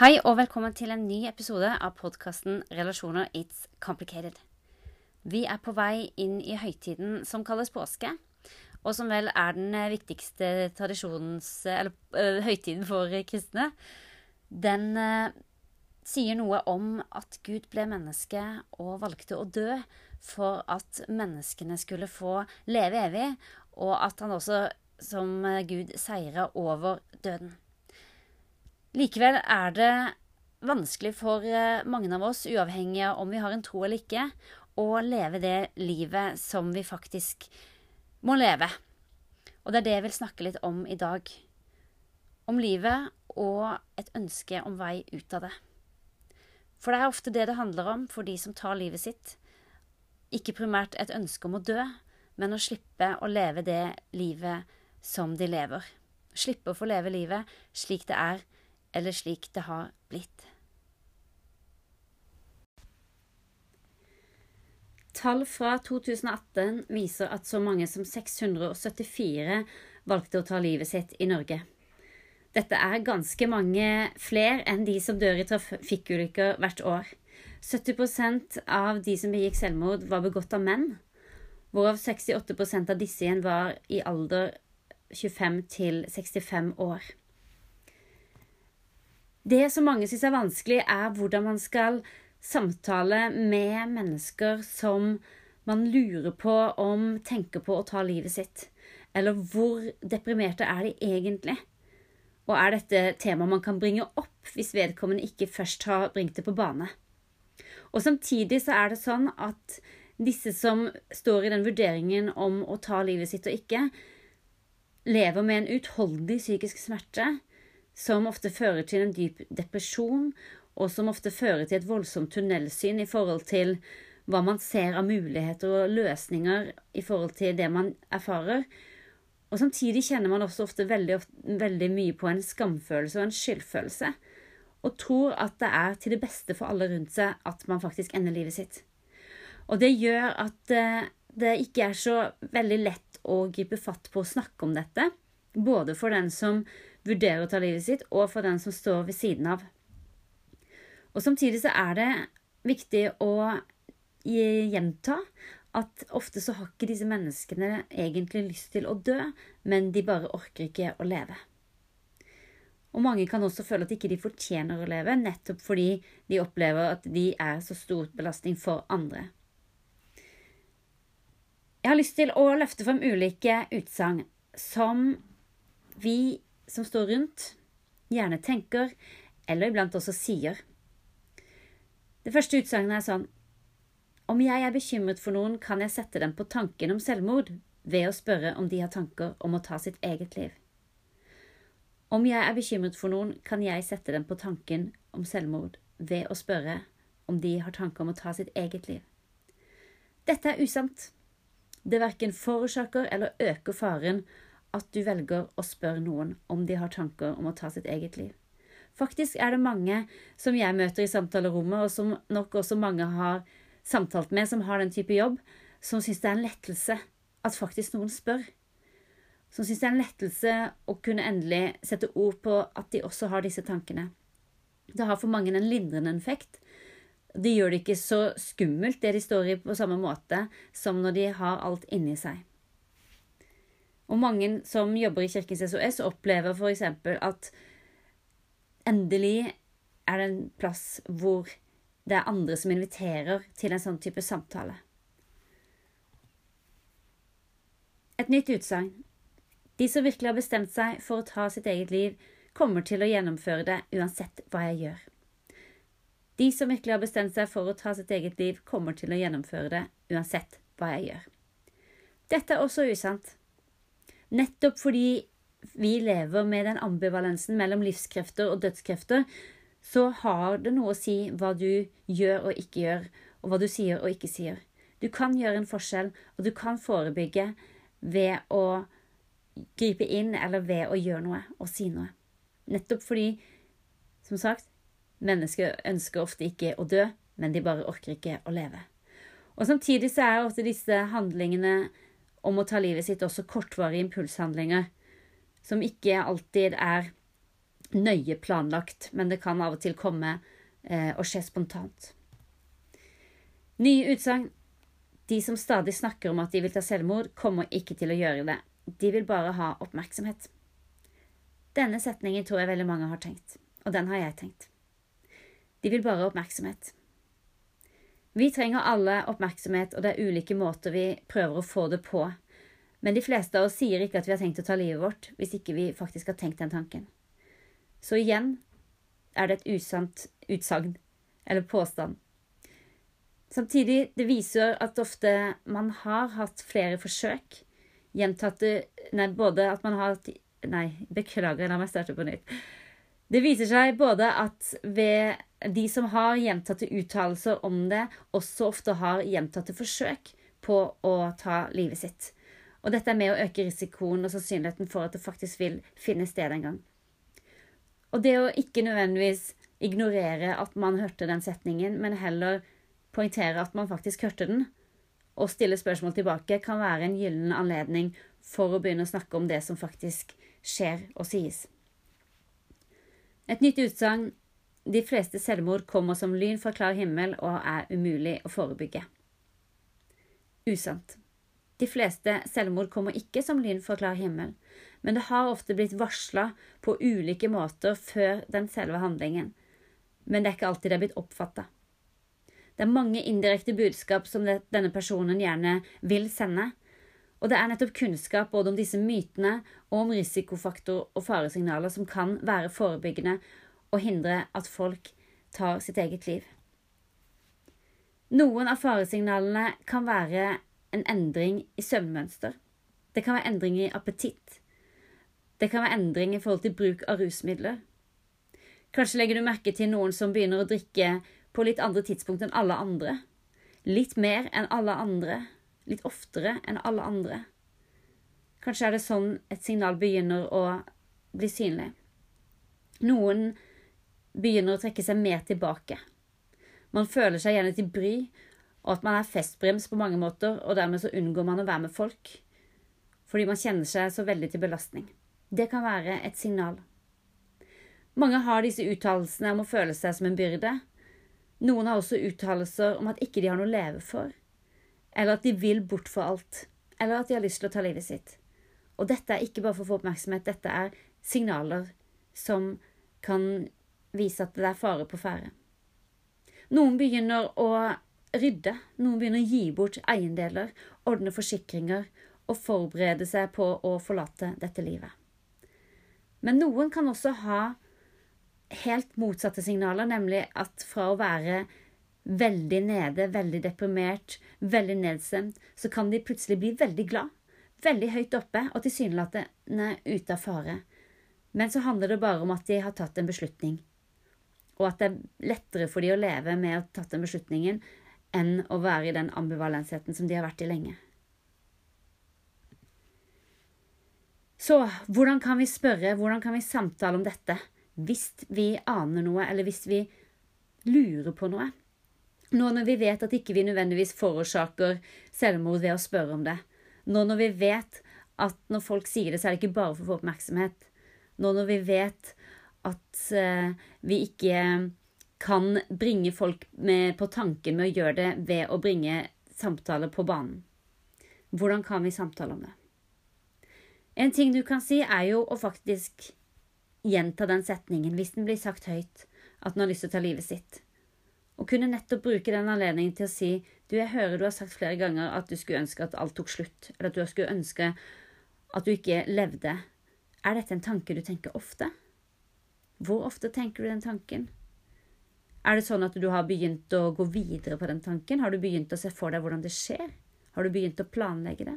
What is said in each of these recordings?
Hei og velkommen til en ny episode av podkasten Relasjoner It's Complicated. Vi er på vei inn i høytiden som kalles påske, og som vel er den viktigste tradisjons... Eller øh, høytiden for kristne. Den øh, sier noe om at Gud ble menneske og valgte å dø for at menneskene skulle få leve evig, og at han også som Gud seira over døden. Likevel er det vanskelig for eh, mange av oss, uavhengig av om vi har en tro eller ikke, å leve det livet som vi faktisk må leve. Og det er det jeg vil snakke litt om i dag. Om livet og et ønske om vei ut av det. For det er ofte det det handler om for de som tar livet sitt. Ikke primært et ønske om å dø, men å slippe å leve det livet som de lever. Slippe å få leve livet slik det er eller slik det har blitt. Tall fra 2018 viser at så mange som 674 valgte å ta livet sitt i Norge. Dette er ganske mange flere enn de som dør i trafikkulykker hvert år. 70% av de som begikk selvmord, var begått av menn, hvorav 68% av disse igjen var i alder 25 til 65 år. Det som mange syns er vanskelig, er hvordan man skal samtale med mennesker som man lurer på om tenker på å ta livet sitt. Eller hvor deprimerte er de egentlig? Og er dette tema man kan bringe opp hvis vedkommende ikke først har bringt det på bane? Og samtidig så er det sånn at disse som står i den vurderingen om å ta livet sitt og ikke, lever med en utholdelig psykisk smerte som ofte fører til en dyp depresjon, og som ofte fører til et voldsomt tunnelsyn i forhold til hva man ser av muligheter og løsninger i forhold til det man erfarer. Og samtidig kjenner man også ofte veldig, veldig mye på en skamfølelse og en skyldfølelse, og tror at det er til det beste for alle rundt seg at man faktisk ender livet sitt. Og det gjør at eh, det ikke er så veldig lett å gripe fatt på å snakke om dette, både for den som vurderer å ta livet sitt, og for den som står ved siden av. Og Samtidig så er det viktig å gjenta at ofte så har ikke disse menneskene egentlig lyst til å dø, men de bare orker ikke å leve. Og mange kan også føle at ikke de fortjener å leve, nettopp fordi de opplever at de er så stor belastning for andre. Jeg har lyst til å løfte frem ulike utsagn som vi som står rundt, gjerne tenker, eller iblant også sier. Det første utsagnet er sånn Om jeg er bekymret for noen, kan jeg sette dem på tanken om selvmord ved å spørre om de har tanker om å ta sitt eget liv. Om jeg er bekymret for noen, kan jeg sette dem på tanken om selvmord ved å spørre om de har tanker om å ta sitt eget liv. Dette er usant. Det verken forårsaker eller øker faren at du velger å spørre noen om de har tanker om å ta sitt eget liv. Faktisk er det mange som jeg møter i samtalerommet, og som nok også mange har samtalt med, som har den type jobb, som syns det er en lettelse at faktisk noen spør. Som syns det er en lettelse å kunne endelig sette ord på at de også har disse tankene. Det har for mange en lindrende effekt. Det gjør det ikke så skummelt, det de står i, på samme måte som når de har alt inni seg. Og mange som jobber i Kirkens SOS, opplever f.eks. at endelig er det en plass hvor det er andre som inviterer til en sånn type samtale. Et nytt utsagn. De som virkelig har bestemt seg for å ta sitt eget liv, kommer til å gjennomføre det uansett hva jeg gjør. De som virkelig har bestemt seg for å ta sitt eget liv, kommer til å gjennomføre det uansett hva jeg gjør. Dette er også usant. Nettopp fordi vi lever med den ambivalensen mellom livskrefter og dødskrefter, så har det noe å si hva du gjør og ikke gjør, og hva du sier og ikke sier. Du kan gjøre en forskjell, og du kan forebygge ved å gripe inn eller ved å gjøre noe og si noe. Nettopp fordi, som sagt, mennesker ønsker ofte ikke å dø, men de bare orker ikke å leve. Og Samtidig så er ofte disse handlingene om å ta livet sitt også kortvarige impulshandlinger, som ikke alltid er nøye planlagt, men det kan av og til komme eh, og skje spontant. Nye utsagn. De som stadig snakker om at de vil ta selvmord, kommer ikke til å gjøre det. De vil bare ha oppmerksomhet. Denne setningen tror jeg veldig mange har tenkt, og den har jeg tenkt. De vil bare ha oppmerksomhet. Vi trenger alle oppmerksomhet, og det er ulike måter vi prøver å få det på. Men de fleste av oss sier ikke at vi har tenkt å ta livet vårt, hvis ikke vi faktisk har tenkt den tanken. Så igjen er det et usant utsagn eller påstand. Samtidig, det viser at ofte man har hatt flere forsøk. Gjentatte Nei, både at man har hatt Nei, beklager, la meg starte på nytt. Det viser seg både at ved de som har gjentatte uttalelser om det, også ofte har gjentatte forsøk på å ta livet sitt. Og dette er med å øke risikoen og sannsynligheten for at det faktisk vil finne sted en gang. Og det å ikke nødvendigvis ignorere at man hørte den setningen, men heller poengtere at man faktisk hørte den, og stille spørsmål tilbake, kan være en gyllen anledning for å begynne å snakke om det som faktisk skjer og sies. Et nytt utsagn de fleste selvmord kommer som lyn fra klar himmel og er umulig å forebygge. Usant. De fleste selvmord kommer ikke som lyn fra klar himmel, men det har ofte blitt varsla på ulike måter før den selve handlingen. Men det er ikke alltid det er blitt oppfatta. Det er mange indirekte budskap som denne personen gjerne vil sende, og det er nettopp kunnskap både om disse mytene og om risikofaktor og faresignaler som kan være forebyggende og hindre at folk tar sitt eget liv. Noen av faresignalene kan være en endring i søvnmønster. Det kan være endring i appetitt. Det kan være endring i forhold til bruk av rusmidler. Kanskje legger du merke til noen som begynner å drikke på litt andre tidspunkt enn alle andre. Litt mer enn alle andre. Litt oftere enn alle andre. Kanskje er det sånn et signal begynner å bli synlig. Noen begynner å trekke seg mer tilbake. Man føler seg gjerne til bry, og at man er festbrems på mange måter, og dermed så unngår man å være med folk, fordi man kjenner seg så veldig til belastning. Det kan være et signal. Mange har disse uttalelsene om å føle seg som en byrde. Noen har også uttalelser om at ikke de har noe å leve for, eller at de vil bort for alt, eller at de har lyst til å ta livet sitt. Og dette er ikke bare for å få oppmerksomhet, dette er signaler som kan vise at det er fare på ferde. Noen begynner å rydde, noen begynner å gi bort eiendeler, ordne forsikringer og forberede seg på å forlate dette livet. Men noen kan også ha helt motsatte signaler, nemlig at fra å være veldig nede, veldig deprimert, veldig nedstemt, så kan de plutselig bli veldig glad. Veldig høyt oppe og tilsynelatende ute av fare. Men så handler det bare om at de har tatt en beslutning. Og at det er lettere for de å leve med å ha tatt den beslutningen enn å være i den ambivalensheten som de har vært i lenge. Så hvordan kan vi spørre, hvordan kan vi samtale om dette hvis vi aner noe, eller hvis vi lurer på noe? Nå når vi vet at ikke vi nødvendigvis forårsaker selvmord ved å spørre om det. Nå når vi vet at når folk sier det, så er det ikke bare for å få oppmerksomhet. Nå når vi vet at uh, vi ikke kan bringe folk med på tanken med å gjøre det ved å bringe samtaler på banen. Hvordan kan vi samtale om det? En ting du kan si, er jo å faktisk gjenta den setningen hvis den blir sagt høyt, at den har lyst til å ta livet sitt. Og kunne nettopp bruke den anledningen til å si du, jeg hører du har sagt flere ganger at du skulle ønske at alt tok slutt, eller at du skulle ønske at du ikke levde. Er dette en tanke du tenker ofte? Hvor ofte tenker du den tanken? Er det sånn at du har begynt å gå videre på den tanken? Har du begynt å se for deg hvordan det skjer? Har du begynt å planlegge det?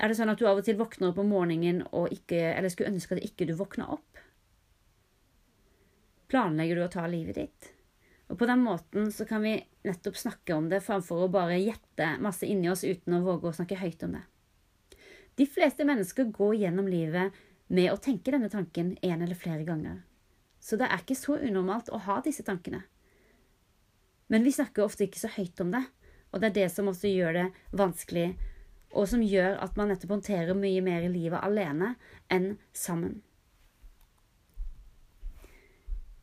Er det sånn at du av og til våkner opp om morgenen og ikke, eller skulle ønske at ikke du våkna opp? Planlegger du å ta livet ditt? Og på den måten så kan vi nettopp snakke om det framfor å bare gjette masse inni oss uten å våge å snakke høyt om det. De fleste mennesker går gjennom livet med å tenke denne tanken en eller flere ganger. Så det er ikke så unormalt å ha disse tankene. Men vi snakker ofte ikke så høyt om det, og det er det som også gjør det vanskelig og som gjør at man nettopp håndterer mye mer i livet alene enn sammen.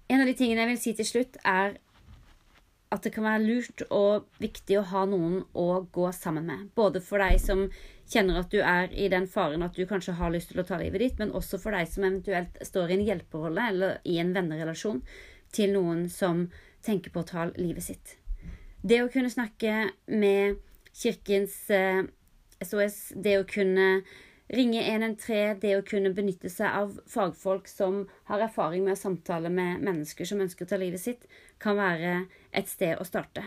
En av de tingene jeg vil si til slutt, er at det kan være lurt og viktig å ha noen å gå sammen med. Både for deg som kjenner at du er i den faren at du kanskje har lyst til å ta livet ditt, men også for deg som eventuelt står i en hjelperolle eller i en vennerelasjon til noen som tenker på å ta livet sitt. Det å kunne snakke med Kirkens eh, SOS, det å kunne ringe 113, det å kunne benytte seg av fagfolk som har erfaring med å samtale med mennesker som ønsker å ta livet sitt, kan være et sted å starte.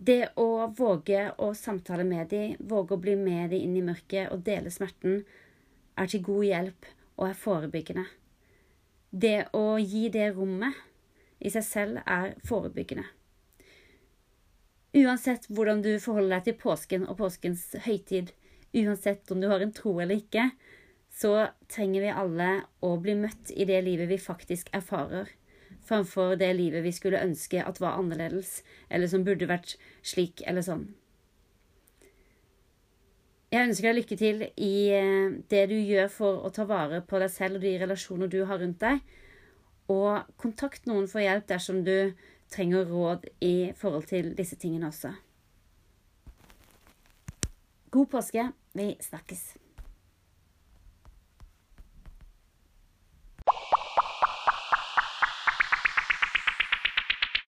Det å våge å samtale med dem, våge å bli med dem inn i mørket og dele smerten, er til god hjelp og er forebyggende. Det å gi det rommet i seg selv er forebyggende. Uansett hvordan du forholder deg til påsken og påskens høytid, uansett om du har en tro eller ikke, så trenger vi alle å bli møtt i det livet vi faktisk erfarer, framfor det livet vi skulle ønske at var annerledes, eller som burde vært slik eller sånn. Jeg ønsker deg lykke til i eh, det du gjør for å ta vare på deg selv og de relasjoner du har rundt deg. Og kontakt noen for hjelp dersom du trenger råd i forhold til disse tingene også. God påske. Vi snakkes.